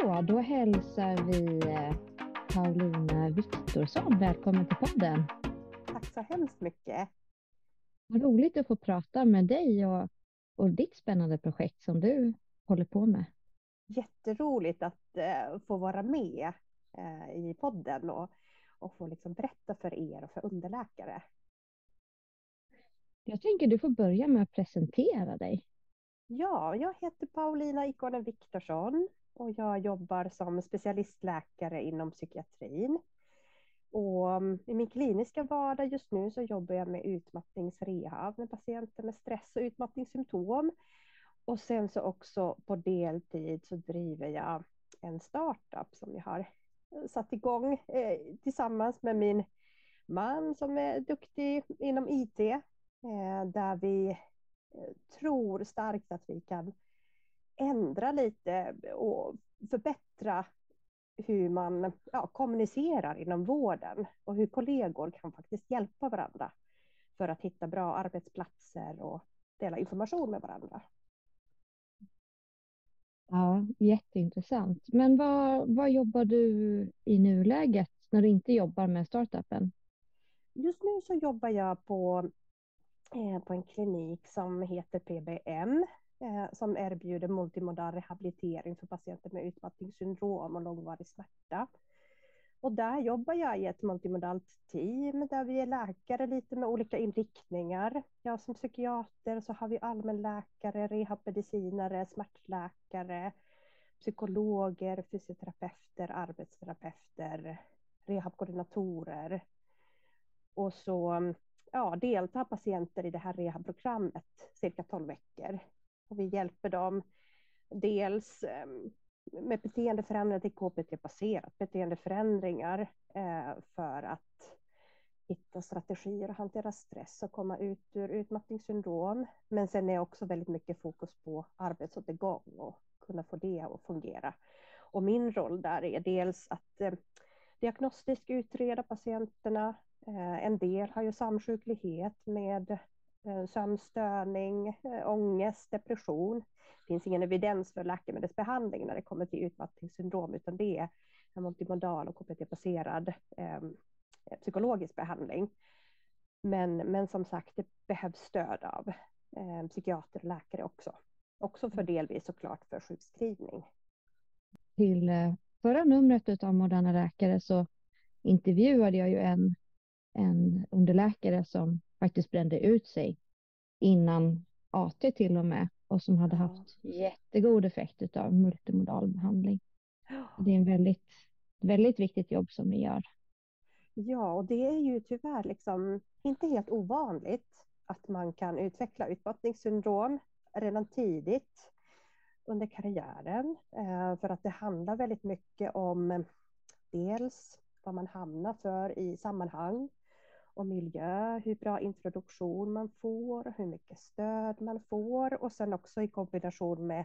Så, då hälsar vi eh, Paulina Viktorsson välkommen till podden. Tack så hemskt mycket. Vad roligt att få prata med dig och, och ditt spännande projekt som du håller på med. Jätteroligt att eh, få vara med eh, i podden och, och få liksom berätta för er och för underläkare. Jag tänker du får börja med att presentera dig. Ja, jag heter Paulina Ikonen Viktorsson och jag jobbar som specialistläkare inom psykiatrin. Och mm, I min kliniska vardag just nu så jobbar jag med utmattningsrehab med patienter med stress och utmattningssymptom. Och sen så också på deltid så driver jag en startup som jag har eh, satt igång eh, tillsammans med min man som är duktig inom IT. Eh, där vi eh, tror starkt att vi kan ändra lite och förbättra hur man ja, kommunicerar inom vården och hur kollegor kan faktiskt hjälpa varandra för att hitta bra arbetsplatser och dela information med varandra. Ja, jätteintressant. Men vad, vad jobbar du i nuläget när du inte jobbar med startupen? Just nu så jobbar jag på, eh, på en klinik som heter PBM Eh, som erbjuder multimodal rehabilitering för patienter med utmattningssyndrom och långvarig smärta. Och där jobbar jag i ett multimodalt team där vi är läkare lite med olika inriktningar. Jag som psykiater så har vi allmänläkare, rehabmedicinare, smärtläkare, psykologer, fysioterapeuter, arbetsterapeuter, rehabkoordinatorer. Och så ja, deltar patienter i det här rehabprogrammet cirka 12 veckor. Och vi hjälper dem dels ehm, med beteendeförändringar till KBT-baserat beteendeförändringar eh, för att hitta strategier och hantera stress och komma ut ur utmattningssyndrom. Men sen är också väldigt mycket fokus på arbetsåtergång och kunna få det att fungera. Och min roll där är dels att eh, diagnostiskt utreda patienterna. Eh, en del har ju samsjuklighet med sömnstörning, eh, ångest, depression. Det finns ingen evidens för läkemedelsbehandling när det kommer till utmattningssyndrom, utan det är en multimodal och KBT-baserad eh, psykologisk behandling. Men, men som sagt, det behövs stöd av eh, psykiater och läkare också. Också för delvis såklart för sjukskrivning. Till eh, förra numret av Moderna läkare så intervjuade jag ju en, en underläkare som faktiskt brände ut sig innan AT till och med och som hade haft jättegod effekt av multimodal behandling. Det är en väldigt, väldigt viktigt jobb som ni gör. Ja, och det är ju tyvärr liksom inte helt ovanligt att man kan utveckla utmattningssyndrom redan tidigt under karriären. Eh, för att det handlar väldigt mycket om dels vad man hamnar för i sammanhang och miljö, hur bra introduktion man får, hur mycket stöd man får och sen också i kombination med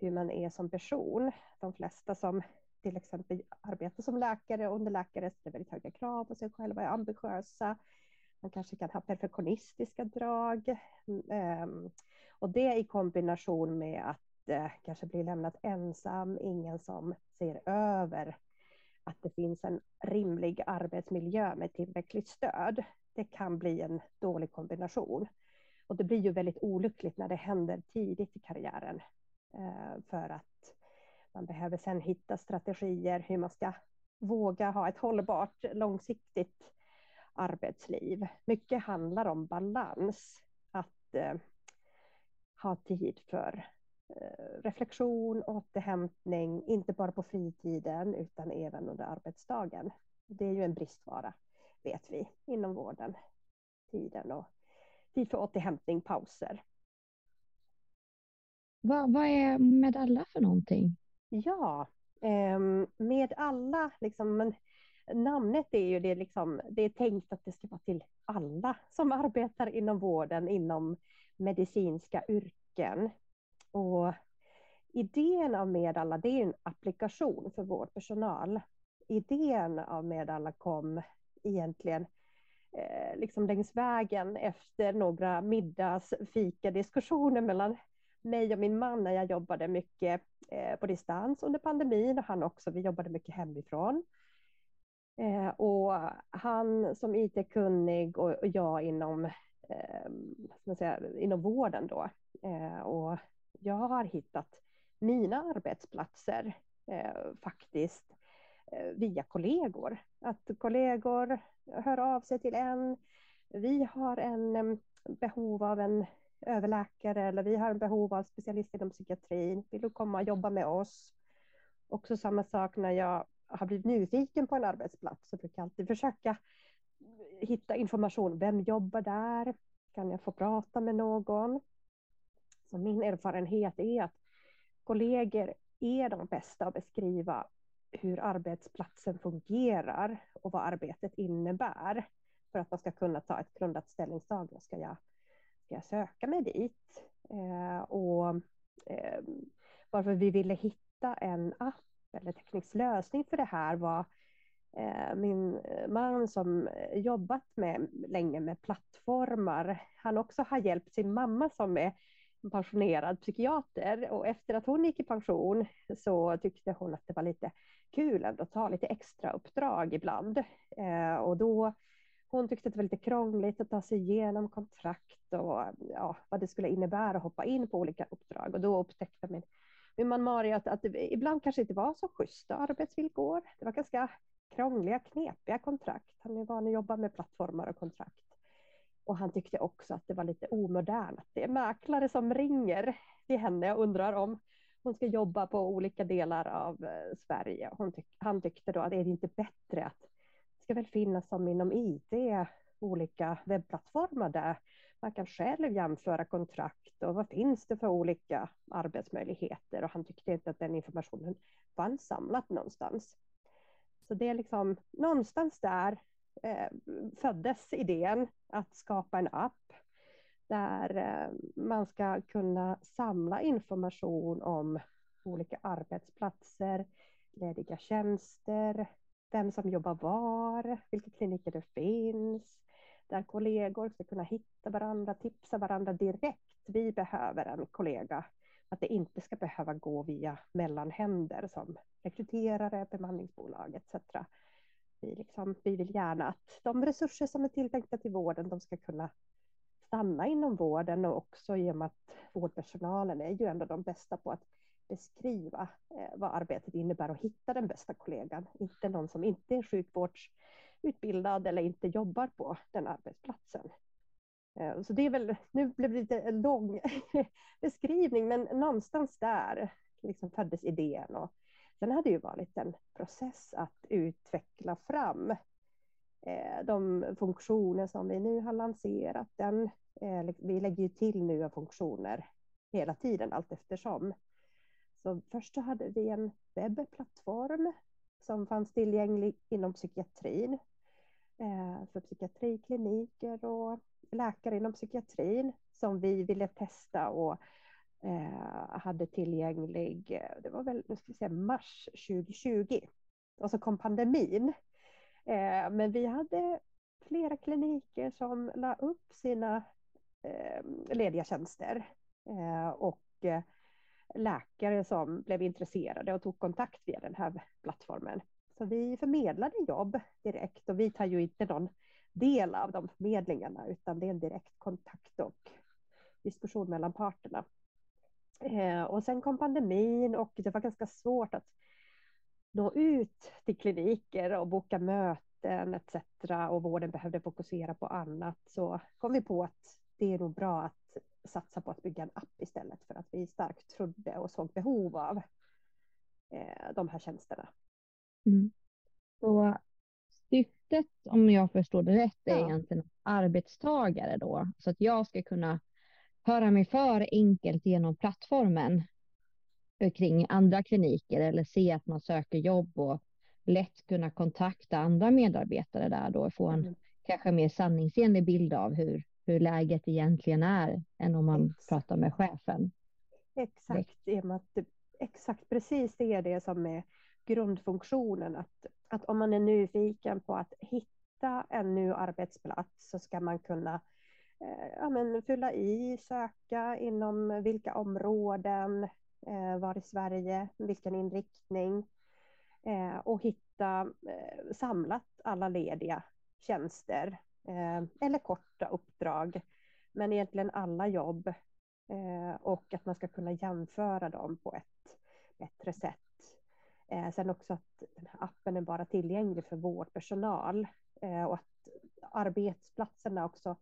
hur man är som person. De flesta som till exempel arbetar som läkare och underläkare ställer väldigt höga krav på sig själva, är ambitiösa. Man kanske kan ha perfektionistiska drag. Ehm, och det i kombination med att eh, kanske bli lämnad ensam, ingen som ser över att det finns en rimlig arbetsmiljö med tillräckligt stöd. Det kan bli en dålig kombination. Och det blir ju väldigt olyckligt när det händer tidigt i karriären. Eh, för att man behöver sen hitta strategier hur man ska våga ha ett hållbart, långsiktigt arbetsliv. Mycket handlar om balans. Att eh, ha tid för reflektion, återhämtning, inte bara på fritiden utan även under arbetsdagen. Det är ju en bristvara, vet vi, inom vården. Tiden och tid för återhämtning, pauser. Vad, vad är med alla för någonting? Ja, eh, med alla, liksom, men namnet är ju det, liksom, det är tänkt att det ska vara till alla som arbetar inom vården, inom medicinska yrken. Och idén av Medalla, det är en applikation för vårdpersonal. Idén av Medalla kom egentligen eh, liksom längs vägen efter några middagsfikadiskussioner mellan mig och min man när jag jobbade mycket eh, på distans under pandemin och han också. Vi jobbade mycket hemifrån. Eh, och han som IT-kunnig och, jag inom, eh, man säga, inom vården då. Eh, och jag har hittat mina arbetsplatser eh, faktiskt eh, via kollegor. Att kollegor hör av sig till en. Vi har en behov av en överläkare eller vi har en behov av specialist inom psykiatrin. Vill du komma och jobba med oss? Också samma sak när jag har blivit nyfiken på en arbetsplats så brukar jag alltid försöka hitta information. Vem jobbar där? Kan jag få prata med någon? Så min erfarenhet är att kollegor är de bästa att beskriva hur arbetsplatsen fungerar och vad arbetet innebär för att man ska kunna ta ett grundat ställningstagande. Ska jag, ska jag söka mig dit? Eh, och eh, varför vi ville hitta en app eller teknisk lösning för det här var eh, min man som jobbat med, länge med plattformar. Han också har hjälpt sin mamma som är pensionerad psykiater och efter att hon gick i pension så tyckte hon att det var lite kul ändå att ta lite extra uppdrag ibland. Eh, och då, hon tyckte att det var lite krångligt att ta sig igenom kontrakt och ja, vad det skulle innebära att hoppa in på olika uppdrag. Och då upptäckte min, min man Mario att, att det ibland kanske inte var så schyssta arbetsvillkor. Det var ganska krångliga, knepiga kontrakt. Han är van att jobba med plattformar och kontrakt. Och han tyckte också att det var lite omodernt. att Det är mäklare som ringer till henne och undrar om hon ska jobba på olika delar av eh, Sverige. Hon tyck han tyckte då att är det inte bättre att det ska väl finnas som inom IT olika webbplattformar där man kan själv jämföra kontrakt och vad finns det för olika arbetsmöjligheter och han tyckte inte att den informationen fanns samlat någonstans. Så det är liksom någonstans där eh, föddes idén att skapa en app där eh, man ska kunna samla information om olika arbetsplatser, lediga tjänster, vem som jobbar var, vilka kliniker det finns, där kollegor ska kunna hitta varandra, tipsa varandra direkt. Vi behöver en kollega, att det inte ska behöva gå via mellanhänder som rekryterare, bemanningsbolag etc vi, liksom, vi vill gärna att de resurser som är tilltänkta till vården, de ska kunna stanna inom vården och också i och med att vårdpersonalen är ju ändå de bästa på att beskriva eh, vad arbetet innebär och hitta den bästa kollegan, inte någon som inte är sjukvårdsutbildad eller inte jobbar på den arbetsplatsen. Eh, så det är väl, nu blev det lite en lång beskrivning, men någonstans där liksom föddes idén och Sen har det ju varit en process att utveckla fram eh, de funktioner som vi nu har lanserat. Den, eh, vi lägger ju till nya funktioner hela tiden allt eftersom. Så först så hade vi en webbplattform som fanns tillgänglig inom psykiatrin eh, för psykiatrikliniker och läkare inom psykiatrin som vi ville testa och Eh, hade tillgänglig, eh, det var väl nu ska vi säga, mars 2020. Och så kom pandemin. Eh, men vi hade flera kliniker som la upp sina lediga tjänster och läkare som blev intresserade och tog kontakt via den här plattformen. Så vi förmedlade jobb direkt och vi tar ju inte någon del av de förmedlingarna utan det är en direkt kontakt och diskussion mellan parterna. Eh, och sen kom pandemin och det var ganska svårt att nå ut till kliniker och boka möten etc. Och vården behövde fokusera på annat. Så kom vi på att det är nog bra att satsa på att bygga en app istället för att vi starkt trodde och såg behov av eh, de här tjänsterna. Mm. Så syftet, om jag förstår det rätt, är ja. egentligen arbetstagare då, så att jag ska kunna höra mig för enkelt genom plattformen kring andra kliniker eller se att man söker jobb och lätt kunna kontakta andra medarbetare där då och få en mm. kanske mer sanningsenlig bild av hur, hur läget egentligen är än om man exakt. pratar med chefen. Exakt, det, exakt precis det är det som är grundfunktionen. Att, att om man är nyfiken på att hitta en ny arbetsplats så ska man kunna Eh, ja, men fylla i, söka inom vilka områden, eh, var i Sverige, vilken inriktning eh, och hitta eh, samlat alla lediga tjänster eh, eller korta uppdrag. Men egentligen alla jobb eh, och att man ska kunna jämföra dem på ett bättre sätt. Eh, sen också att den här appen är bara tillgänglig för vårdpersonal eh, och att arbetsplatserna också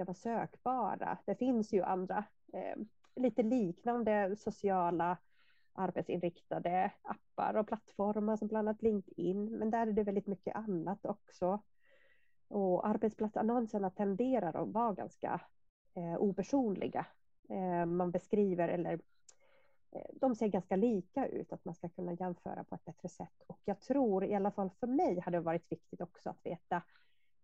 ska vara sökbara. Det finns ju andra eh, lite liknande sociala arbetsinriktade appar och plattformar som bland annat LinkedIn, men där är det väldigt mycket annat också. Och arbetsplatsannonserna tenderar att vara ganska eh, opersonliga. Eh, man beskriver eller eh, de ser ganska lika ut, att man ska kunna jämföra på ett bättre sätt. Och jag tror, i alla fall för mig, hade det varit viktigt också att veta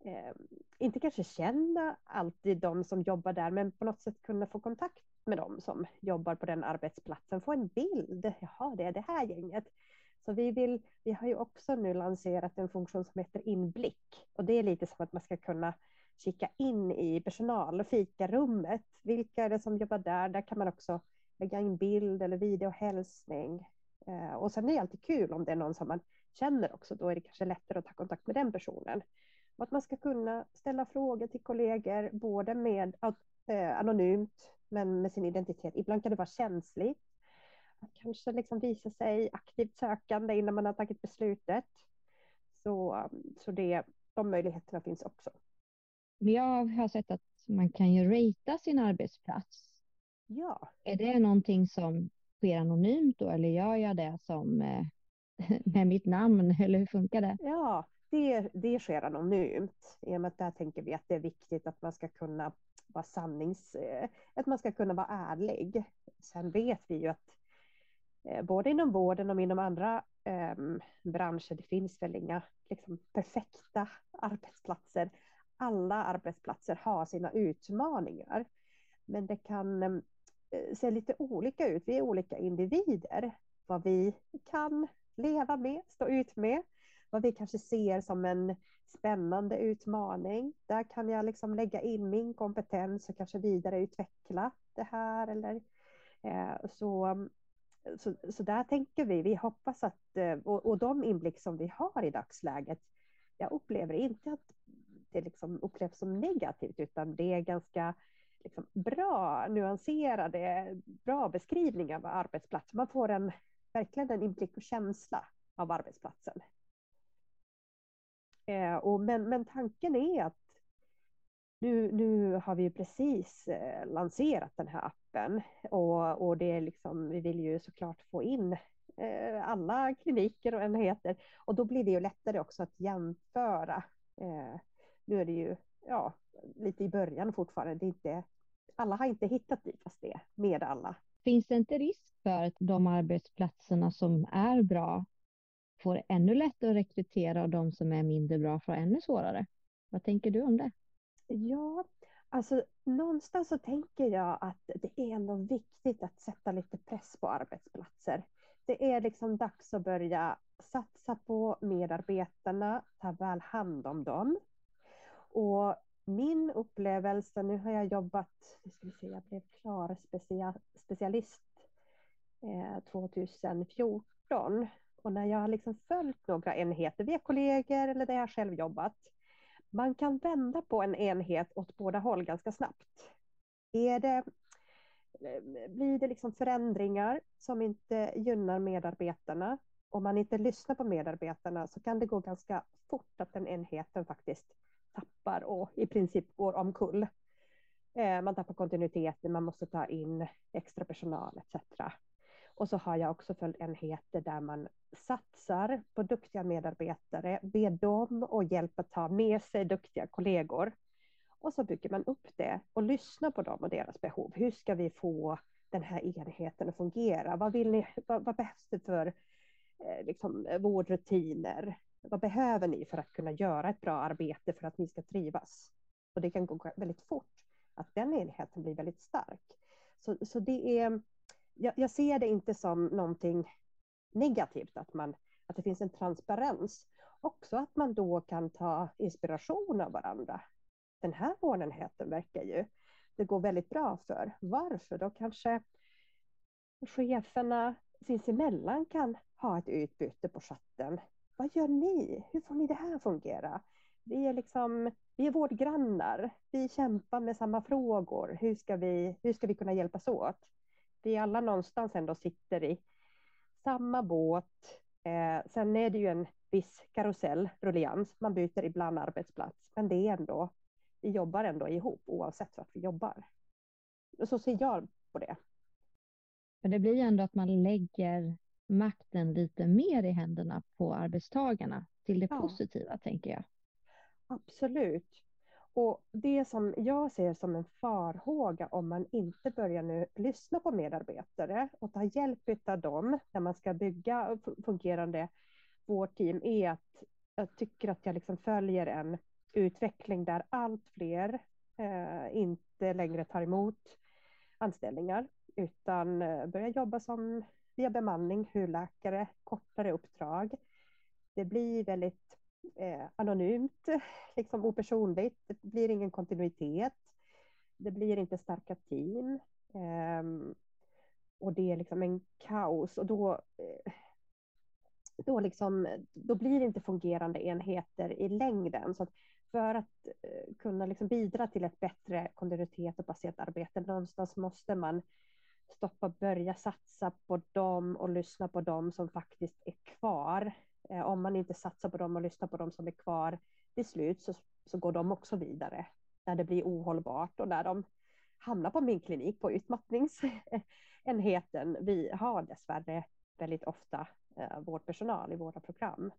eh, inte kanske känna alltid de som jobbar där, men på något sätt kunna få kontakt med dem som jobbar på den arbetsplatsen, få en bild. Jaha, det är det här gänget. Så vi, vill, vi har ju också nu lanserat en funktion som heter inblick och det är lite som att man ska kunna kika in i personal och fikarummet. Vilka är det som jobbar där? Där kan man också lägga in bild eller videohälsning. Eh, och sen är det alltid kul om det är någon som man känner också. Då är det kanske lättare att ta kontakt med den personen. Och att man ska kunna ställa frågor till kollegor, både med eh, anonymt, men med sin identitet. Ibland kan det vara känsligt. Att kanske liksom visa sig aktivt sökande innan man har tagit beslutet. Så, så det, de möjligheterna finns också. Jag har sett att man kan ju ratea sin arbetsplats. Ja. Är det någonting som sker anonymt då eller gör jag det som eh, med mitt namn eller hur funkar det? Ja, det, det sker anonymt. I och med att där tänker vi att det är viktigt att man ska kunna vara sannings... Eh, att man ska kunna vara ärlig. Sen vet vi ju att eh, både inom vården och inom andra eh, branscher, det finns väl inga liksom, perfekta arbetsplatser. Alla arbetsplatser har sina utmaningar. Men det kan eh, se lite olika ut. Vi är olika individer. Vad vi kan leva med, stå ut med vad vi kanske ser som en spännande utmaning. Där kan jag liksom lägga in min kompetens och kanske vidareutveckla det här. Eller, eh, så, så, så där tänker vi. Vi hoppas att, eh, och, och de inblick som vi har i dagsläget, jag upplever inte att det liksom upplevs som negativt, utan det är ganska liksom bra nyanserade, bra beskrivningar av arbetsplatsen. Man får en, verkligen en inblick och känsla av arbetsplatsen. Eh, och, men, men tanken är att nu, nu har vi precis eh, lanserat den här appen och, och det är liksom, vi vill ju såklart få in eh, alla kliniker och enheter och då blir det ju lättare också att jämföra. Eh, nu är det ju ja, lite i början fortfarande. Det är inte, alla har inte hittat dit fast det med alla. Finns det inte risk för att de arbetsplatserna som är bra får ännu lättare att rekrytera och de som är mindre bra får ännu svårare. Vad tänker du om det? Ja, alltså någonstans så tänker jag att det är ändå viktigt att sätta lite press på arbetsplatser. Det är liksom dags att börja satsa på medarbetarna, ta väl hand om dem. Och min upplevelse, nu har jag jobbat, nu ska vi se, jag blev klar specialist eh, 2014 och när jag har liksom följt några enheter via kollegor eller där jag själv jobbat, man kan vända på en enhet åt båda håll ganska snabbt. Är det, eh, blir det liksom förändringar som inte gynnar medarbetarna, om man inte lyssnar på medarbetarna så kan det gå ganska fort att den enheten faktiskt tappar och i princip går omkull. Eh, man tappar kontinuiteten, man måste ta in extra personal etc. Och så har jag också följt enheter där man satsar på duktiga medarbetare, ber dem och hjälpa ta med sig duktiga kollegor. Och så bygger man upp det och lyssnar på dem och deras behov. Hur ska vi få den här enheten att fungera? Vad, vill ni, vad, vad behövs det för eh, liksom, vårdrutiner? Vad behöver ni för att kunna göra ett bra arbete för att ni ska trivas? Och det kan gå väldigt fort att den enheten blir väldigt stark. Så, så det är jag, jag, ser det inte som någonting negativt att, man, att det finns en transparens. Också att man då kan ta inspiration av varandra. den här vårdenheten verkar ju det går väldigt bra för. Varför? Då kanske cheferna sinsemellan kan ha ett utbyte på chatten. Vad gör ni? Hur får ni det här fungera? Vi är, liksom, vi är vårdgrannar. Vi kämpar med samma frågor. Hur ska vi, hur ska vi kunna hjälpas åt? Vi alla någonstans ändå sitter i samma båt. Eh, sen är det ju en viss karusell, rullians. Man byter ibland arbetsplats, men det är ändå, vi jobbar ändå ihop oavsett vart vi jobbar. Så ser jag på det. Men det blir ju ändå att man lägger makten lite mer i händerna på arbetstagarna till det ja. positiva, tänker jag. Absolut. Och det som jag ser som en farhåga om man inte börjar nu lyssna på medarbetare och ta hjälp av dem när man ska bygga fungerande vårdteam är att jag tycker att jag liksom följer en utveckling där allt fler eh, inte längre tar emot anställningar utan eh, börjar jobba som via bemanning, hurläkare, kortare uppdrag. Det blir väldigt eh, anonymt, liksom opersonligt. Det blir ingen kontinuitet. Det blir inte starka team. Eh, och det är liksom en kaos och då, eh, då, liksom, då blir det inte fungerande enheter i längden. Så för att eh, kunna liksom bidra till ett bättre kontinuitet och patientarbete någonstans måste man stoppa, börja satsa på dem och lyssna på dem som faktiskt är kvar. Eh, om man inte satsar på dem och lyssnar på dem som är kvar till slut så, så går de också vidare när det blir ohållbart och när de hamnar på min klinik på utmattningsenheten. Vi har dessvärre väldigt ofta eh, vårdpersonal i våra program.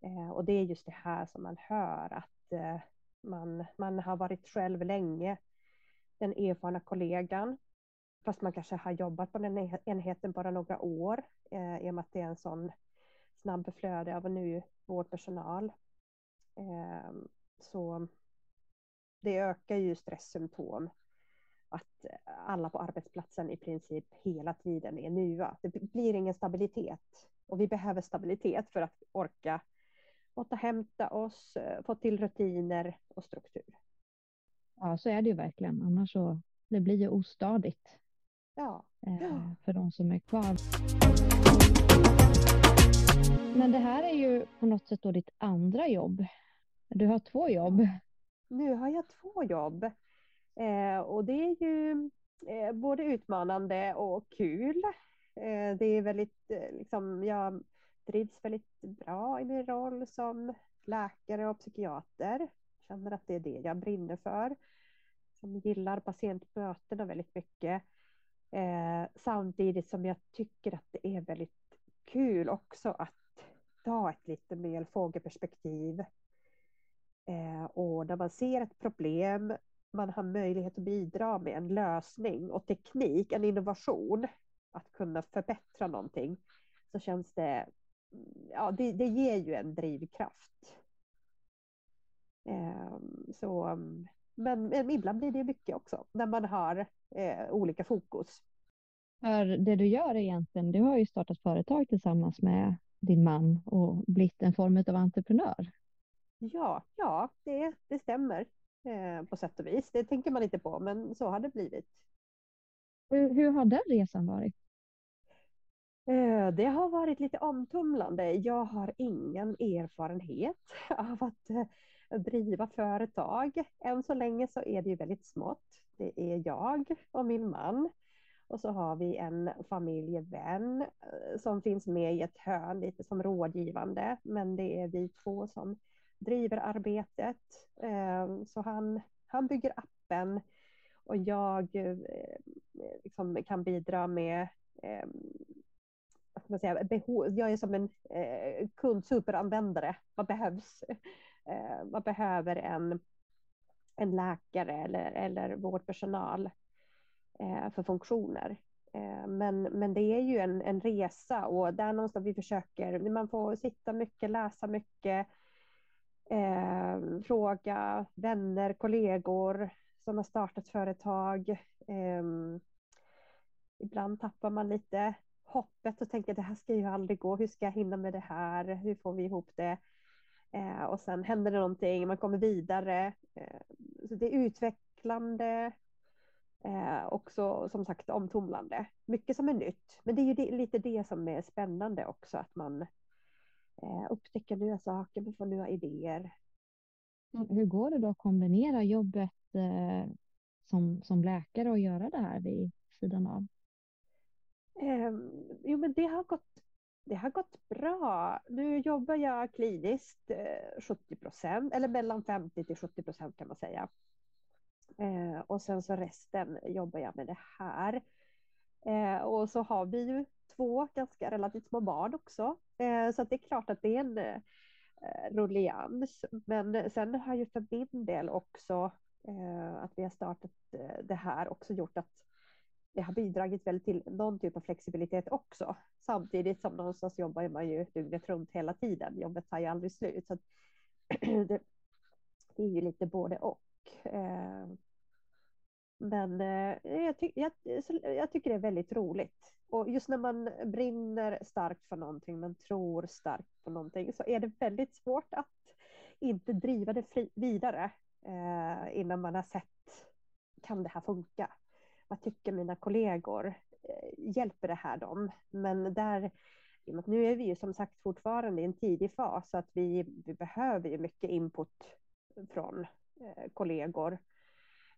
Eh, och det är just det här som man hör att eh, man, man har varit själv länge den erfarna kollegan fast man kanske har jobbat på den enheten bara några år eh, i och med att det är en sån snabb flöde av ny vårdpersonal. Eh, så det ökar ju stresssymptom att alla på arbetsplatsen i princip hela tiden är nya. Det blir ingen stabilitet och vi behöver stabilitet för att orka återhämta oss, eh, få till rutiner och struktur. Ja, så är det ju verkligen. Annars så det blir ju ostadigt. Ja. Eh, för de som är kvar. Men det här är ju på något sätt då ditt andra jobb. Du har två jobb. Nu har jag två jobb. Eh, och det är ju eh, både utmanande och kul. Eh, det är väldigt, eh, liksom, jag trivs väldigt bra i min roll som läkare och psykiater. Känner att det är det jag brinner för. Som gillar patientmötena väldigt mycket. Eh, samtidigt som jag tycker att det är väldigt kul också att ta ett lite mer fågelperspektiv. Eh, och när man ser ett problem, man har möjlighet att bidra med en lösning och teknik, en innovation, att kunna förbättra någonting, så känns det, mm, ja det, det ger ju en drivkraft. Eh, så men, men ibland blir det mycket också när man har eh, olika fokus. För det du gör egentligen, du har ju startat företag tillsammans med din man och blivit en form av entreprenör. Ja, ja det, det stämmer eh, på sätt och vis. Det tänker man inte på, men så har det blivit. Hur, hur har den resan varit? Eh, det har varit lite omtumlande. Jag har ingen erfarenhet av att eh, driva företag. Än så länge så är det ju väldigt smått. Det är jag och min man. Och så har vi en familjevän eh, som finns med i ett hörn lite som rådgivande. Men det är vi två som driver arbetet. Eh, så han, han bygger appen och jag eh, liksom kan bidra med vad man säga, behov. Jag är som en kund, superanvändare. Vad behövs? eh, vad behöver en, en läkare eller, eller vårdpersonal Eh, för funktioner. Eh, men, men det är ju en, en resa och där någonstans vi försöker, man får sitta mycket, läsa mycket, eh, fråga vänner, kollegor som har startat företag. Eh, ibland tappar man lite hoppet och tänker det här ska ju aldrig gå, hur ska jag hinna med det här, hur får vi ihop det? Eh, och sen händer det någonting, man kommer vidare. Eh, så det är utvecklande. Eh, också som sagt omtumlande. Mycket som är nytt. Men det är ju det, lite det som är spännande också, att man eh, upptäcker nya saker, man får nya idéer. Hur går det då att kombinera jobbet eh, som, som läkare och göra det här vid sidan av? Eh, jo, men det har gått det har gått bra. Nu jobbar jag kliniskt eh, 70 procent, eller mellan 50 till 70 procent kan man säga. Eh, och sen så resten jobbar jag med det här. Eh, och så har vi ju två ganska relativt små barn också. Eh, så det är klart att det är en eh, rullians. Men sen har ju för min del också eh, att vi har startat eh, det här också gjort att det har bidragit väl till någon typ av flexibilitet också. Samtidigt som någonstans jobbar man ju dygnet runt hela tiden. Jobbet tar ju aldrig slut. Så det, det, är ju lite både och. Eh, men eh, jag, ty jag, jag, tycker det är väldigt roligt. Och just när man brinner starkt för någonting, man tror starkt på någonting, så är det väldigt svårt att inte driva det vidare eh, innan man har sett, kan det här funka? Vad tycker mina kollegor? Eh, hjälper det här dem? Men där, nu är vi ju som sagt fortfarande i en tidig fas, så att vi, vi behöver ju mycket input från Eh, kollegor.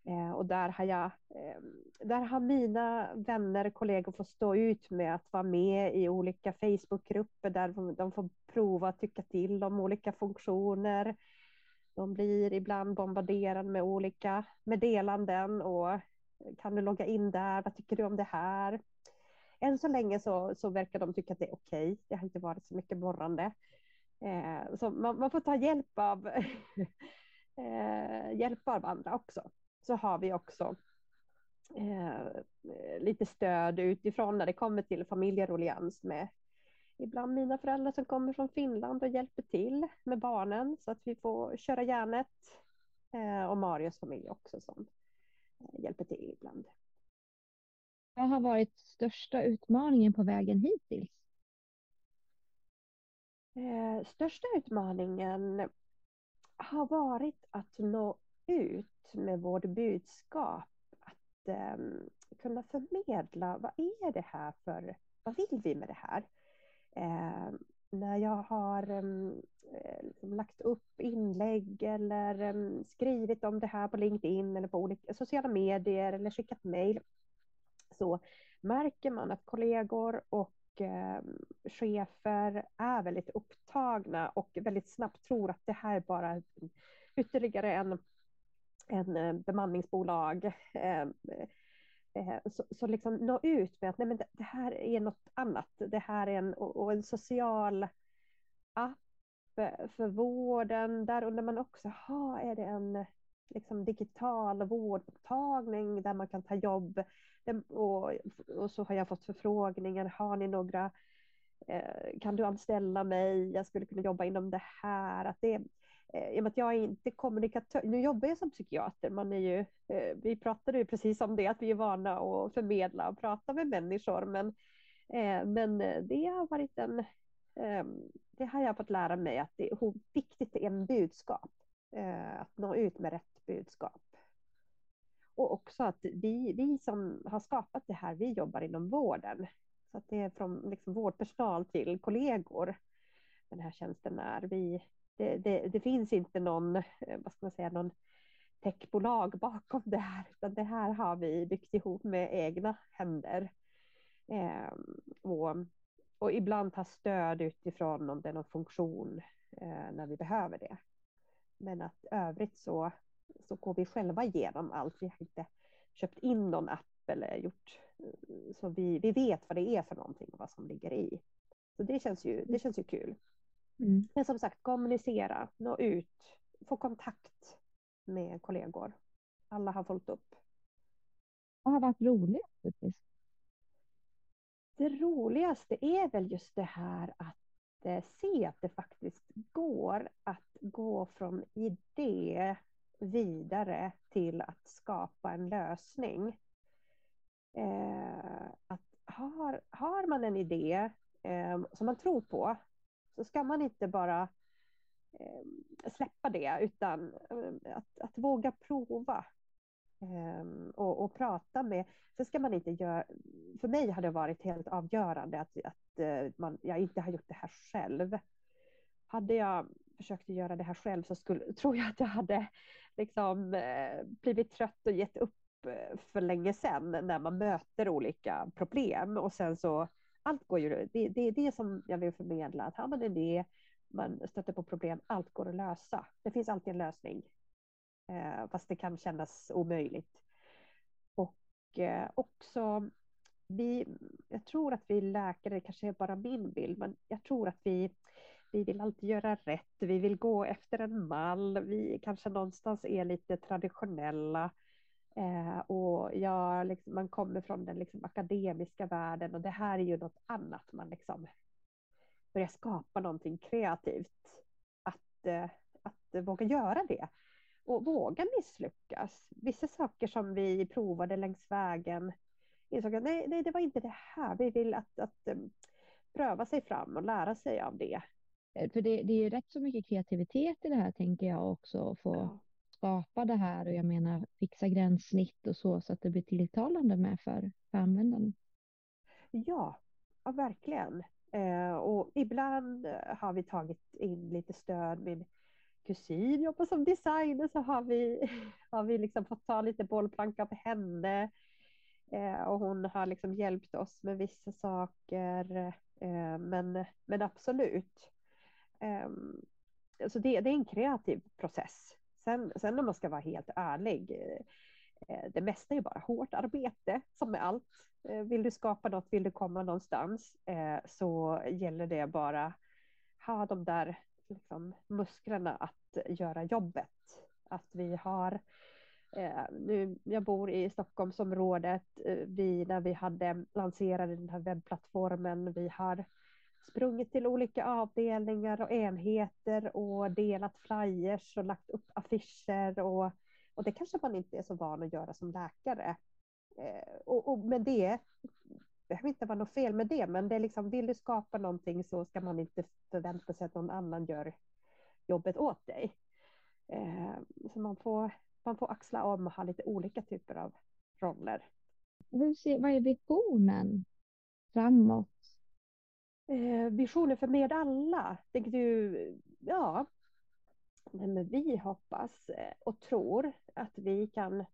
Eh, och där har, jag, eh, där har mina vänner, kollegor fått stå ut med att vara med i olika Facebookgrupper där de får prova att tycka till om olika funktioner. De blir ibland bombarderade med olika meddelanden och kan du logga in där? Vad tycker du om det här? Än så länge så, så verkar de tycka att det är okej. Okay. Det har inte varit så mycket morrande. Så man, man, får ta hjälp av, eh, hjälp av andra också. Så har vi också eh, lite stöd utifrån när det kommer till familjerolians med ibland mina föräldrar som kommer från Finland och hjälper till med barnen så att vi får köra järnet. Eh, och Marios familj också som Eh, hjälper till ibland. Vad har varit största utmaningen på vägen hittills? Eh, största utmaningen har varit att nå ut med vårt budskap. Att um, kunna förmedla, vad är det här för, vad vill vi med det här? Eh, när jag har um, lagt upp inlägg eller um, skrivit om det här på LinkedIn eller på olika sociala medier eller skickat mejl så märker man att kollegor och eh, chefer är väldigt upptagna och väldigt snabbt tror att det här bara är ytterligare en, en eh, bemanningsbolag. Eh, eh, så, så liksom nå ut med att nej men det, här är något annat. Det här är en, och en social app för vården. Där undrar man också, ha, är det en liksom, digital vårdmottagning där man kan ta jobb? Och, och så har jag fått förfrågningar, har ni några eh, kan du anställa mig? Jag skulle kunna jobba inom det här. Att det, eh, I och med att jag är inte kommunikatör, nu jobbar jag som psykiater, man är ju, eh, vi pratade ju precis om det, att vi är vana att förmedla och prata med människor, men, eh, men eh, det har varit en, ehm, det har jag fått lära mig att det hur viktigt det är med budskap. Eh, att nå ut med rätt budskap. Och också att vi, vi som har skapat det här, vi jobbar inom vården. Så att det är från liksom vårdpersonal till kollegor den här tjänsten är. Vi, det, det, det finns inte någon, eh, vad ska man säga, någon techbolag bakom det här, utan det här har vi byggt ihop med egna händer. Eh, och och ibland ta stöd utifrån om det är någon funktion eh, när vi behöver det. Men att övrigt så, så går vi själva igenom allt. Vi har inte köpt in någon app eller gjort så vi, vi vet vad det är för någonting och vad som ligger i. Så det känns ju, det känns ju kul. Mm. Men som sagt, kommunicera, nå ut, få kontakt med kollegor. Alla har fullt upp. Vad har varit roligt det roligaste är väl just det här att eh, se att det faktiskt går att gå från idé vidare till att skapa en lösning. Eh, att har, har man en idé eh, som man tror på så ska man inte bara eh, släppa det utan eh, att, att våga prova. Eh, och, och, prata med, så ska man inte göra, för mig har det varit helt avgörande att, att eh, man, jag inte har gjort det här själv. Hade jag försökte göra det här själv så skulle, tror jag att jag hade liksom, eh, blivit trött och gett upp eh, för länge sedan när man möter olika problem och sen så allt går ju, det, det är det som jag vill förmedla, att har man en idé, man stöter på problem, allt går att lösa. Det finns alltid en lösning. Eh, fast det kan kännas omöjligt. Och eh, också, vi, jag tror att vi läkare, det kanske är bara min bild, men jag tror att vi, vi vill alltid göra rätt. Vi vill gå efter en mall. Vi kanske någonstans är lite traditionella. Eh, och ja, liksom, man kommer från den liksom, akademiska världen och det här är ju något annat. Man liksom börjar skapa någonting kreativt. Att, eh, att våga göra det och våga misslyckas. Vissa saker som vi provade längs vägen insåg att nej, nej det var inte det här. Vi vill att, att um, pröva sig fram och lära sig av det. Eh, för det, det är ju rätt så mycket kreativitet i det här tänker jag också. Att få ja. skapa det här och jag menar fixa gränssnitt och så så att det blir tilltalande med för, för användaren. Ja, ja verkligen. Eh, och ibland har vi tagit in lite stöd. Min kusin jobbar som designer så har vi, har vi liksom fått ta lite bollplanka på henne. Eh, och hon har liksom hjälpt oss med vissa saker. Eh, men, men absolut. Så det, det, är en kreativ process. Sen, sen om man ska vara helt ärlig. Eh, eh, det mesta är bara hårt arbete som med allt. Eh, vill du skapa något, vill du komma någonstans så gäller det bara ha de där liksom, musklerna att göra jobbet. Att vi har nu, jag bor i Stockholmsområdet. Vi, när vi hade lanserat den här webbplattformen, vi har sprungit till olika avdelningar och enheter och delat flyers och lagt upp affischer och, och det kanske man inte är så van att göra som läkare. Eh, och, och med det behöver inte vara något fel med det, men det är liksom, vill du skapa någonting så ska man inte förvänta sig att någon annan gör jobbet åt dig. Eh, så man får, man får axla om och ha lite olika typer av roller. Hur ser, vad är visionen framåt? Eh, visionen för med alla, tänker du? Ja, men vi hoppas eh, och tror att vi kan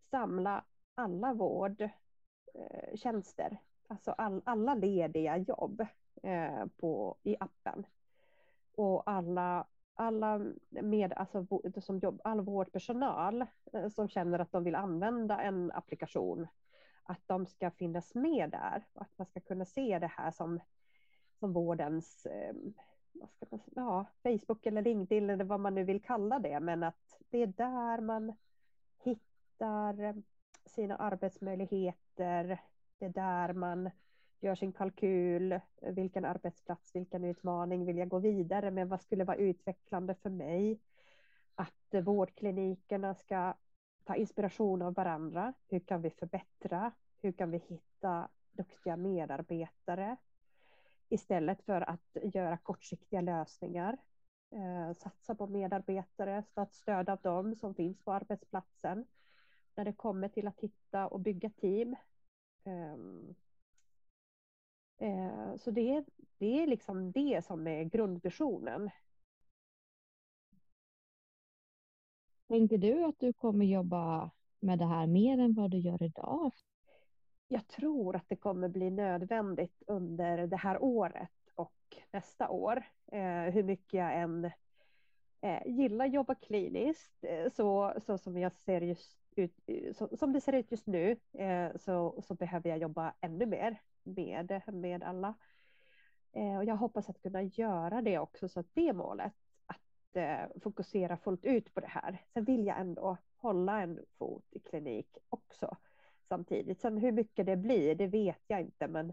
samla alla vårdtjänster, eh, alltså all, alla lediga jobb eh, på, i appen. Och alla, alla med, alltså, som jobb, all vårdpersonal som känner att de vill använda en applikation, att de ska finnas med där. Och att man ska kunna se det här som, som vårdens eh, vad ska man, ja, Facebook eller LinkedIn eller vad man nu vill kalla det, men att det är där man hittar eh, sina arbetsmöjligheter. Det är där man gör sin kalkyl. Vilken arbetsplats, vilken utmaning vill jag gå vidare med? Vad skulle vara utvecklande för mig? Att vårdklinikerna ska ta inspiration av varandra. Hur kan vi förbättra? Hur kan vi hitta duktiga medarbetare? Istället för att göra kortsiktiga lösningar. Eh, satsa på medarbetare, ta stöd av dem som finns på arbetsplatsen när det kommer till att hitta och bygga team. Eh, eh, så det, det är liksom det som är grundvisionen. Tänker du att du kommer jobba med det här mer än vad du gör idag? Jag tror att det kommer bli nödvändigt under det här året och nästa år. Eh, hur mycket jag än eh, gillar att jobba kliniskt, eh, så, så som jag ser just ut, eh, så, som det ser ut just nu eh, så, så behöver jag jobba ännu mer med, med alla. Eh, och jag hoppas att kunna göra det också så att det är målet att eh, fokusera fullt ut på det här. Sen vill jag ändå hålla en fot i klinik också samtidigt. Sen hur mycket det blir, det vet jag inte, men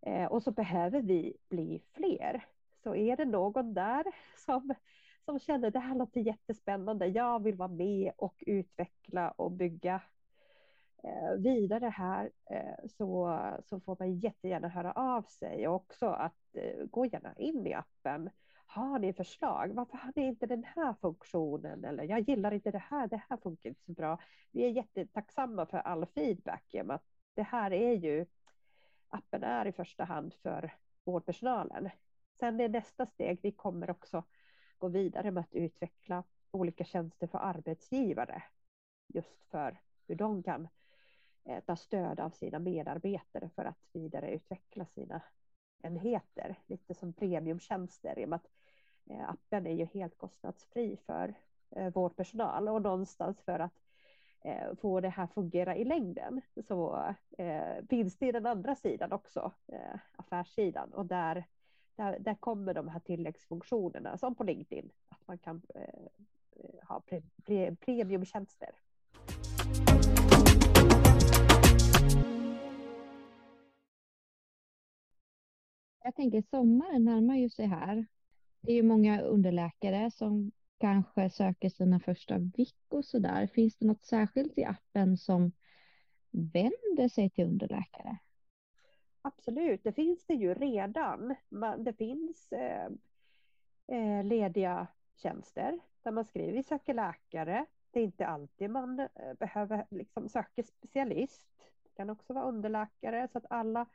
eh, och så behöver vi bli fler. Så är det någon där som som känner det här låter jättespännande. Jag vill vara med och utveckla och bygga eh, vidare här eh, så, så får man jättegärna höra av sig och också att eh, gå gärna in i appen har ni förslag? Varför har ni inte den här funktionen? Eller jag gillar inte det här, det här funkar inte så bra. Vi är jättetacksamma för all feedback. Att det här är ju, appen är i första hand för vårdpersonalen. Sen är nästa steg, vi kommer också gå vidare med att utveckla olika tjänster för arbetsgivare. Just för hur de kan eh, ta stöd av sina medarbetare för att vidareutveckla sina enheter. Lite som premiumtjänster i och med att eh, appen är ju helt kostnadsfri för eh, vårdpersonal och någonstans för att eh, få det här fungera i längden så finns det i den andra sidan också, affärssidan och där, där, där kommer de här tilläggsfunktionerna som på LinkedIn, att man kan ha pre, pre, premiumtjänster. Jag tänker sommaren närmar ju sig här. Det är ju många underläkare som kanske söker sina första vick och sådär. Finns det något särskilt i appen som vänder sig till underläkare? Absolut, det finns det ju redan. Det finns eh, eh, lediga tjänster där man skriver vi söker läkare. Det är inte alltid man eh, behöver liksom söka specialist. Det kan också vara underläkare så att alla,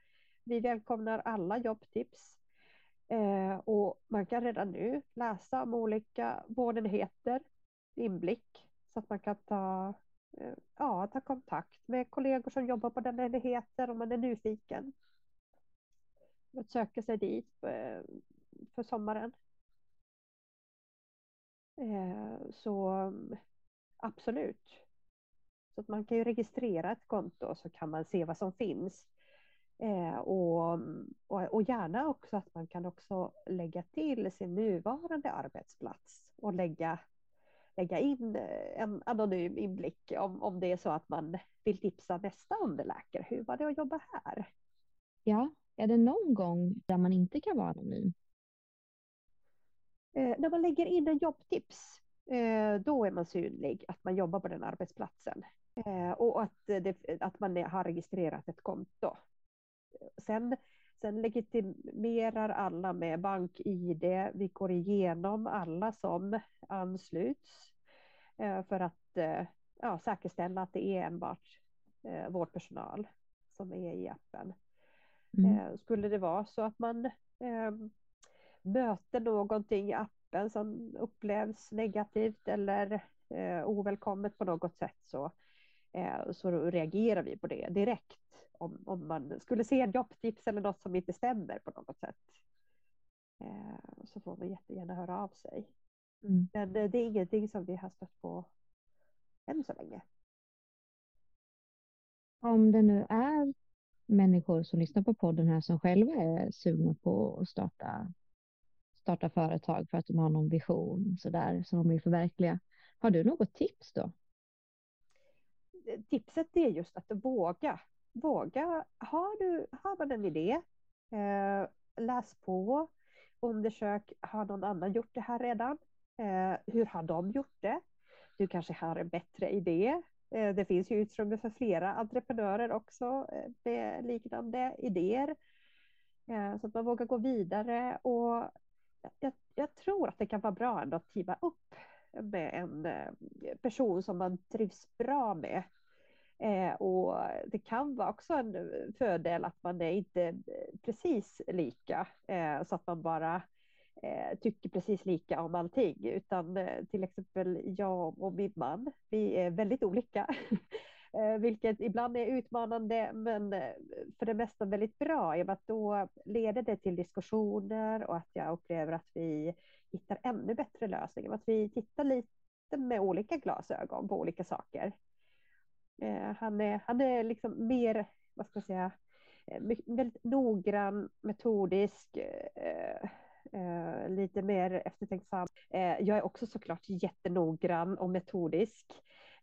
vi välkomnar alla jobbtips. Eh, och man kan redan nu läsa om olika vårdenheter, inblick, så att man kan ta, eh, ja, ta kontakt med kollegor som jobbar på den enheten om man är nyfiken. Att söka sig dit eh, för sommaren. Eh, så absolut. Så att man kan ju registrera ett konto så kan man se vad som finns. Eh, och, och, och, gärna också att man kan också lägga till sin nuvarande arbetsplats och lägga, lägga in eh, en anonym inblick om, om det är så att man vill tipsa nästa underläkare. Hur var det att jobba här? Ja, är det någon gång där man inte kan vara anonym? Eh, när man lägger in en jobbtips, eh, då är man synlig att man jobbar på den arbetsplatsen. Eh, och att, det, att man har registrerat ett konto. Sen, sen legitimerar alla med bank-id. Vi går igenom alla som ansluts eh, för att eh, ja, säkerställa att det är enbart eh, vårdpersonal som är i appen. Mm. Skulle det vara så att man möter någonting i appen som upplevs negativt eller ovälkommet på något sätt så, så reagerar vi på det direkt om, om man skulle se en jobbtips eller något som inte stämmer på något sätt. Eh, så får man jättegärna höra av sig. Mm. Men det är ingenting som vi har stött på än så länge. Om det nu är människor som lyssnar på podden här som själva är sugna på att starta, starta företag för att de har någon vision så där, som de vill förverkliga. Har du något tips då? Tipset är just att våga våga. Har, du, har man en idé, eh, läs på, undersök, har någon annan gjort det här redan? Eh, hur har de gjort det? Du kanske har en bättre idé. Eh, det finns ju utrymme för flera entreprenörer också eh, med liknande idéer. Eh, så att man vågar gå vidare och jag, jag, tror att det kan vara bra ändå att teama upp med en eh, person som man trivs bra med Eh, och det kan vara också en eh, fördel att man är inte eh, precis lika eh, så att man bara eh, tycker precis lika om allting utan eh, till exempel jag och min man, vi är väldigt olika. Eh, vilket ibland är utmanande men eh, för det mesta väldigt bra i och med att då leder det till diskussioner och att jag upplever att vi hittar ännu bättre lösningar. Att vi tittar lite med olika glasögon på olika saker. Eh, han, är, han är liksom mer, vad ska jag säga, eh, väldigt noggrann, metodisk, eh, eh, lite mer eftertänksam. Eh, jag är också såklart jättenoggrann och metodisk,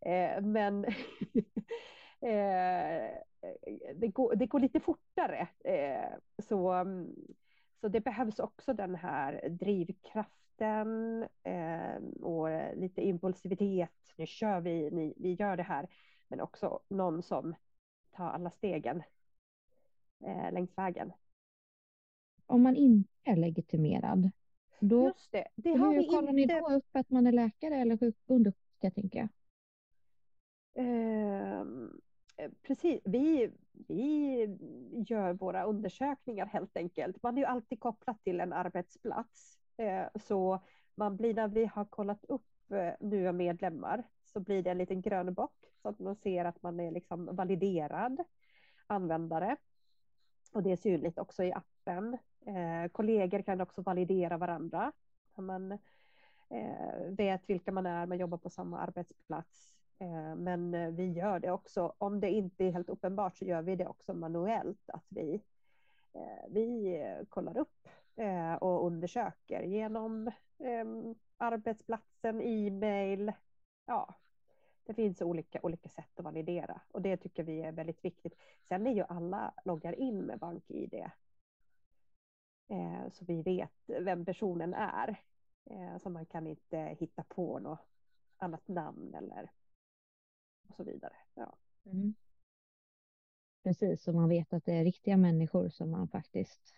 eh, men eh, det, går, det går lite fortare. Eh, så, så det behövs också den här drivkraften och lite impulsivitet. Nu kör vi, ni, vi gör det här men också någon som tar alla stegen eh, längs vägen. Om man inte är legitimerad, Då, Just det, det hur har vi kollar ni inte. då upp att man är läkare eller sjuk- undersköterska tänker jag? Ehm, eh, precis, vi, vi gör våra undersökningar helt enkelt. Man är ju alltid kopplad till en arbetsplats. Eh, så man blir, när vi har kollat upp eh, nya medlemmar så blir det en liten grön bock så att man ser att man är liksom validerad användare. Och det är synligt också i appen. Eh, kollegor kan också validera varandra. Man eh, vet vilka man är, man jobbar på samma arbetsplats. Eh, men vi gör det också, om det inte är helt uppenbart så gör vi det också manuellt. Att vi, eh, vi kollar upp eh, och undersöker genom ehm, arbetsplatsen, e-mail. Ja, det finns olika, olika sätt att validera och det tycker vi är väldigt viktigt. Sen är ju alla loggar in med BankID. Eh, så vi vet vem personen är. Eh, så man kan inte hitta på något annat namn eller och så vidare. Ja. Mm. Precis, så man vet att det är riktiga människor som man faktiskt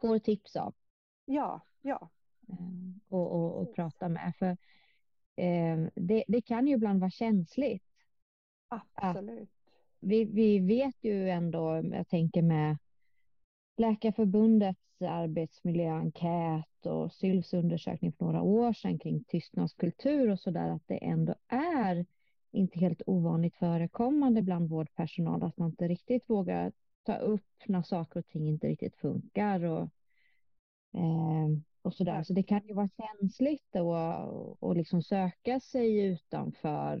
får tips av Ja, ja, eh, och, och, och prata med. För det, det kan ju ibland vara känsligt. absolut. Vi, vi vet ju ändå, jag tänker med Läkarförbundets arbetsmiljöenkät och SYLs undersökning för några år sedan kring tystnadskultur och så där, att det ändå är inte helt ovanligt förekommande bland vårdpersonal att man inte riktigt vågar ta upp när saker och ting inte riktigt funkar och, eh, och så där. Så det kan ju vara känsligt och liksom söka sig utanför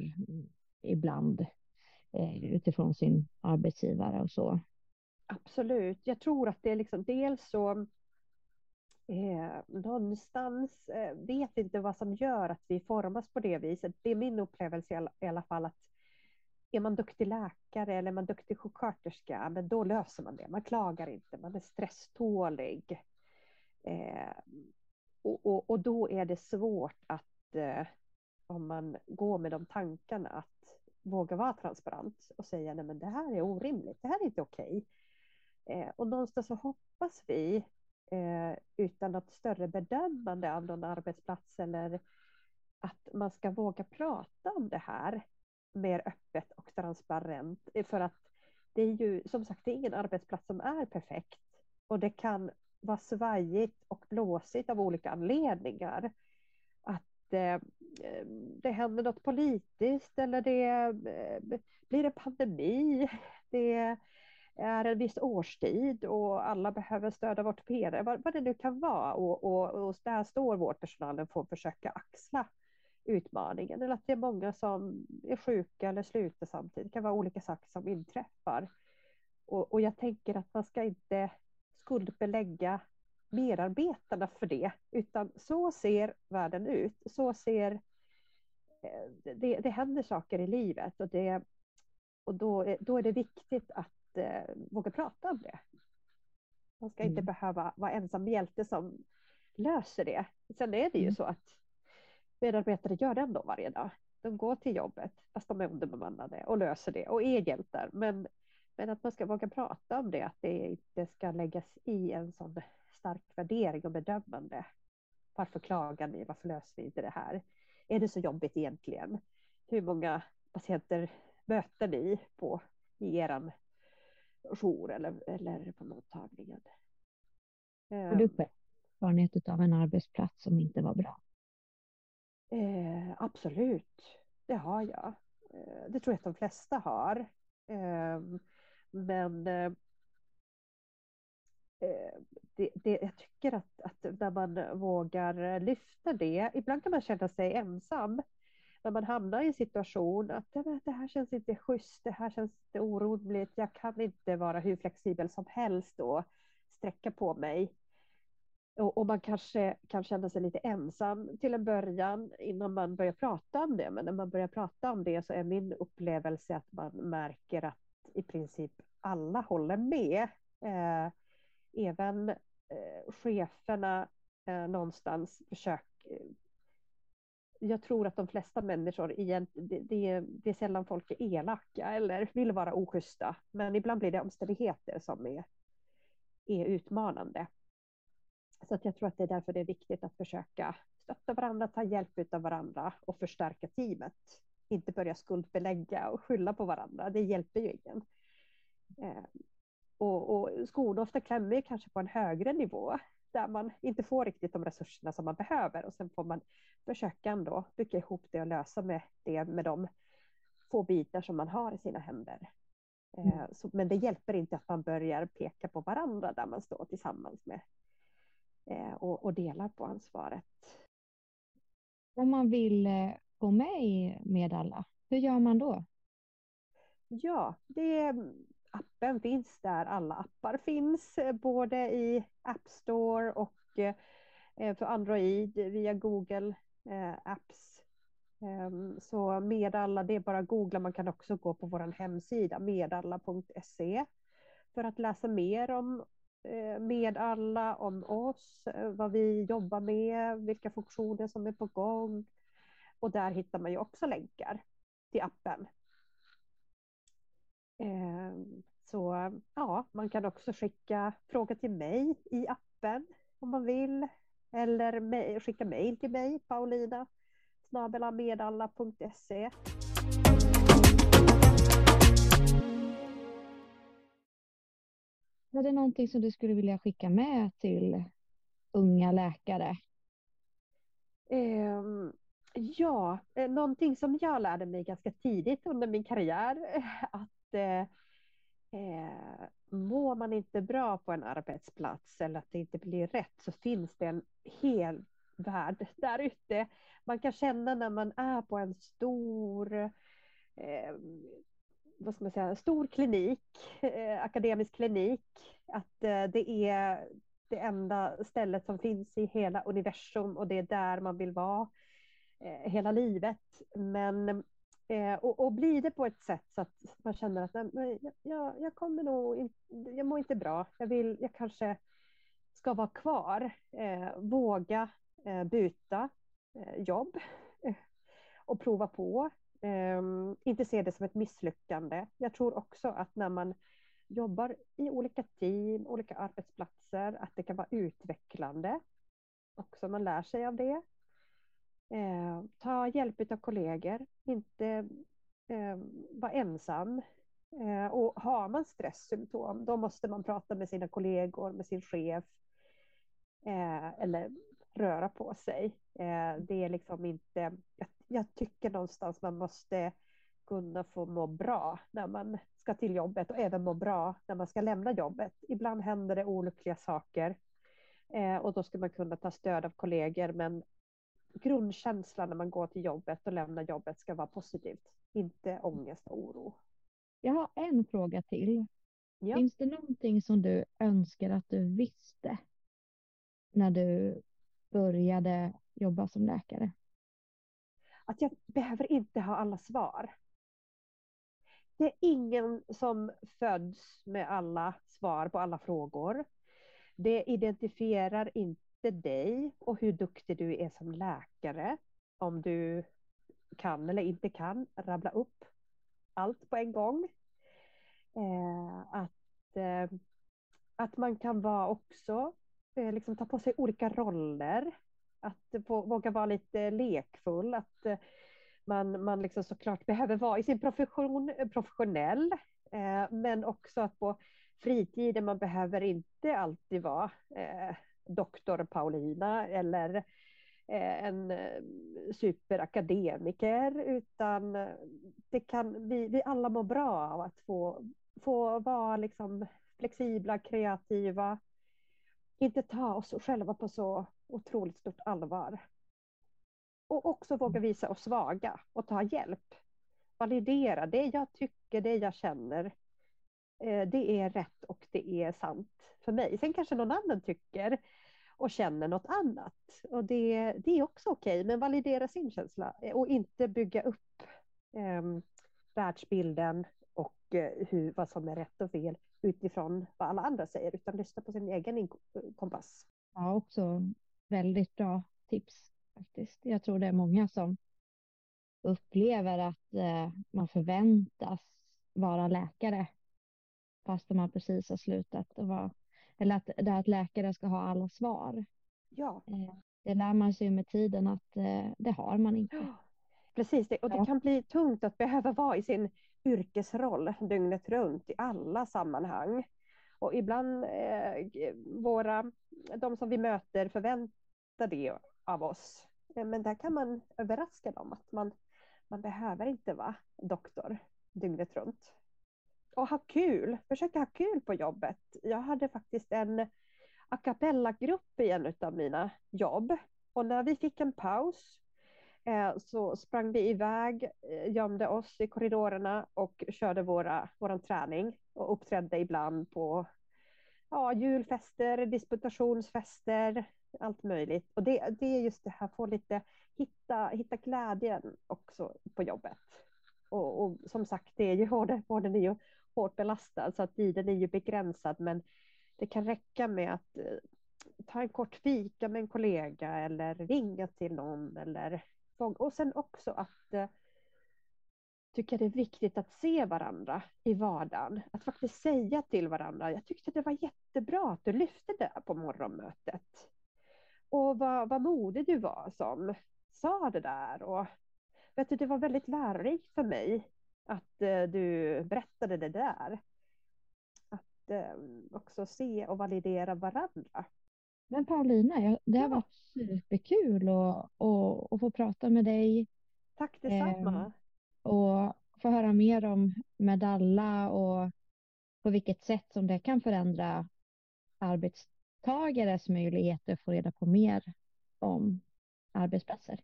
ibland eh, utifrån sin arbetsgivare och så. Absolut. Jag tror att det är liksom dels så eh, någonstans eh, vet inte vad som gör att vi formas på det viset. Det är min upplevelse i alla, i alla fall att är man duktig läkare eller är man duktig sjuksköterska, men då löser man det. Man klagar inte, man är stresstålig. Och, och, och då är det svårt att eh, om man går med de tankarna att våga vara transparent och säga nej men det här är orimligt, det här är inte okej. Eh, och någonstans så hoppas vi eh, utan något större bedömande av någon arbetsplats eller att man ska våga prata om det här mer öppet och transparent. Eh, för att det är ju som sagt det är ingen arbetsplats som är perfekt och det kan vara svajigt och blåsigt av olika anledningar. Att eh, eh det händer något politiskt eller det eh, blir en pandemi. Det är en viss årstid och alla behöver stöd av ortopeder, vad, vad det nu kan vara. Och, och, och där står vårdpersonalen för att försöka axla utmaningen. Eller att det är många som är sjuka eller slutar samtidigt. Det kan vara olika saker som inträffar. Och, och jag tänker att man ska inte skuldbelägga merarbetarna för det, utan så ser världen ut. Så ser det, det händer saker i livet och, det, och då, då är det viktigt att eh, våga prata om det. Man ska mm. inte behöva vara ensam hjälte som löser det. Sen är det ju mm. så att medarbetare gör det ändå varje dag. De går till jobbet fast de är underbemannade och löser det och är hjältar. Men, men att man ska våga prata om det, att det inte ska läggas i en sån stark värdering och bedömande. Varför klagar ni? Varför löser vi inte det här? Är det så jobbigt egentligen? Hur många patienter möter ni på i er jour eller, eller på mottagningen? Har du själv erfarenhet av en arbetsplats som inte var bra? Eh, absolut, det har jag. Eh, det tror jag att de flesta har. Eh, men eh, eh, det, det, jag tycker att, att när man vågar lyfta det, ibland kan man känna sig ensam. När man hamnar i en situation att det här känns inte schysst, det här känns inte oroligt, jag kan inte vara hur flexibel som helst och sträcka på mig. Och, och, man kanske kan känna sig lite ensam till en början innan man börjar prata om det. Men när man börjar prata om det så är min upplevelse att man märker att i princip alla håller med. Eh, även eh, cheferna eh, någonstans försöker. Eh, jag tror att de flesta människor, igen, det, det, är, det är sällan folk är elaka eller vill vara oschyssta. Men ibland blir det omständigheter som är, är utmanande. Så att jag tror att det är därför det är viktigt att försöka stötta varandra, ta hjälp av varandra och förstärka teamet. Inte börja skuldbelägga och skylla på varandra. Det hjälper ju ingen. Eh, och, och skolor ofta klämmer kanske på en högre nivå där man inte får riktigt de resurserna som man behöver och sen får man försöka ändå bygga ihop det och lösa med det med de få bitar som man har i sina händer. Eh, mm. Så, men det hjälper inte att man börjar peka på varandra där man står tillsammans med eh, och, och delar på ansvaret. Om man vill gå med i Med alla, hur gör man då? Ja, det, mm, appen finns där alla appar finns, eh, både i App Store och eh, eh, för Android via Google Apps. Ehm, så Medalla, det är bara att googla. Man kan också gå på vår hemsida medalla.se för att läsa mer om Medalla, om oss, vad vi jobbar med, vilka funktioner som är på gång. Och där hittar man ju också länkar till appen. Ehm, så ja, man kan också skicka fråga till mig i appen om man vill. Eller skicka mejl till mig, Paulina snabelamedalla.se. Är det någonting som du skulle vilja skicka med till unga läkare? Um, ja, eh, någonting som jag lärde mig ganska tidigt under min karriär. Att eh, eh, mår man inte bra på en arbetsplats eller att det inte blir rätt så finns det en hel värld där ute. Man kan känna när man är på en stor eh, vad ska man säga, stor klinik, eh, akademisk klinik, att eh, det är det enda stället som finns i hela universum och det är där man vill vara eh, hela livet. Men eh, och, och blir det på ett sätt så att man känner att nej, jag, jag kommer nog in, jag mår inte bra, jag vill, jag kanske ska vara kvar, eh, våga Eh, byta eh, jobb eh, och prova på. Ehm, inte se det som ett misslyckande. Jag tror också att när man jobbar i olika team, olika arbetsplatser, att det kan vara utvecklande. Också man lär sig av det. Eh, ta hjälp av kollegor, inte eh, vara ensam. Eh, och har man stresssymptom, då måste man prata med sina kollegor, med sin chef. Eh, eller röra på sig. Eh, det är liksom inte, jag, jag tycker någonstans man måste kunna få må bra när man ska till jobbet och även må bra när man ska lämna jobbet. Ibland händer det olyckliga saker eh, och då ska man kunna ta stöd av kollegor men grundkänslan när man går till jobbet och lämnar jobbet ska vara positivt, inte ångest och oro. Jag har en fråga till. Ja. Finns det någonting som du önskar att du visste när du började jobba som läkare? Att jag behöver inte ha alla svar. Det är ingen som föds med alla svar på alla frågor. Det identifierar inte dig och hur duktig du är som läkare. Om du kan eller inte kan rabbla upp allt på en gång. Eh, att, eh, att man kan vara också Eh, liksom ta på sig olika roller. Att våga vara lite lekfull. Att eh, man, man liksom såklart behöver vara i sin profession eh, professionell. Men också att på fritiden man behöver inte alltid vara eh, doktor Paulina eller eh, en eh, superakademiker utan eh, det kan, vi, vi alla mår bra av att få, få vara liksom flexibla, kreativa, inte ta oss själva på så otroligt stort allvar. Och också våga visa oss svaga och ta hjälp. Validera det jag tycker, det jag känner. Det är rätt och det är sant för mig. Sen kanske någon annan tycker och känner något annat. Och det, det är också okej, men validera sin känsla och inte bygga upp eh, världsbilden och eh, hur, vad som är rätt och fel utifrån vad alla andra säger, utan lyssna på sin egen kompass. Ja, också väldigt bra tips faktiskt. Jag tror det är många som upplever att eh, man förväntas vara läkare fast man precis har slutat att vara eller att, det att läkare ska ha alla svar. Ja. Eh, det lär man sig med tiden att eh, det har man inte. Precis, och det kan bli tungt att behöva vara i sin yrkesroll dygnet runt i alla sammanhang. Och ibland eh, våra, de som vi möter förväntar det av oss. Men där kan man överraska dem att man, man behöver inte vara doktor dygnet runt. Och ha kul, försöka ha kul på jobbet. Jag hade faktiskt en a cappella-grupp i en av mina jobb. Och när vi fick en paus eh, så sprang vi iväg, eh, gömde oss i korridorerna och körde våra, våran träning och uppträdde ibland på ja, julfester, disputationsfester, allt möjligt. Och det, det är just det här, få lite, hitta, hitta glädjen också på jobbet. Och, och som sagt, det är ju både, både är ju hårt belastad så att tiden är ju begränsad, men det kan räcka med att eh, ta en kort fika med en kollega eller ringa till någon eller och sen också att eh, tycker det är viktigt att se varandra i vardagen. Att faktiskt säga till varandra, jag tyckte det var jättebra att du lyfte det på morgonmötet. Och vad, vad modig du var som sa det där. Och vet du, det var väldigt lärorikt för mig att eh, du berättade det där. Att eh, också se och validera varandra. Men Paulina, det har ja. varit superkul att, att, att få prata med dig. Tack detsamma. Eh, och få höra mer om Medalla och på vilket sätt som det kan förändra arbetstagares möjligheter att få reda på mer om arbetsplatser.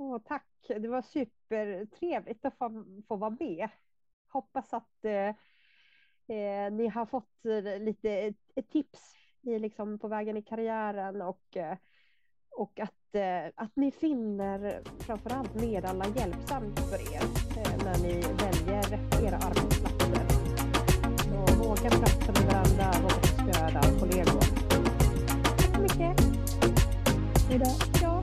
Åh, tack, det var supertrevligt att få, få vara med. Hoppas att eh, eh ni har fått lite ett, tips i, liksom, på vägen i karriären och, eh, och att, eh, att ni finner framförallt Medalla hjälpsamt för er eh, när ni väljer era arbetsplatser. Så våga prata med varandra, våga stödja kollegor. Tack så mycket. Hej då. Ja.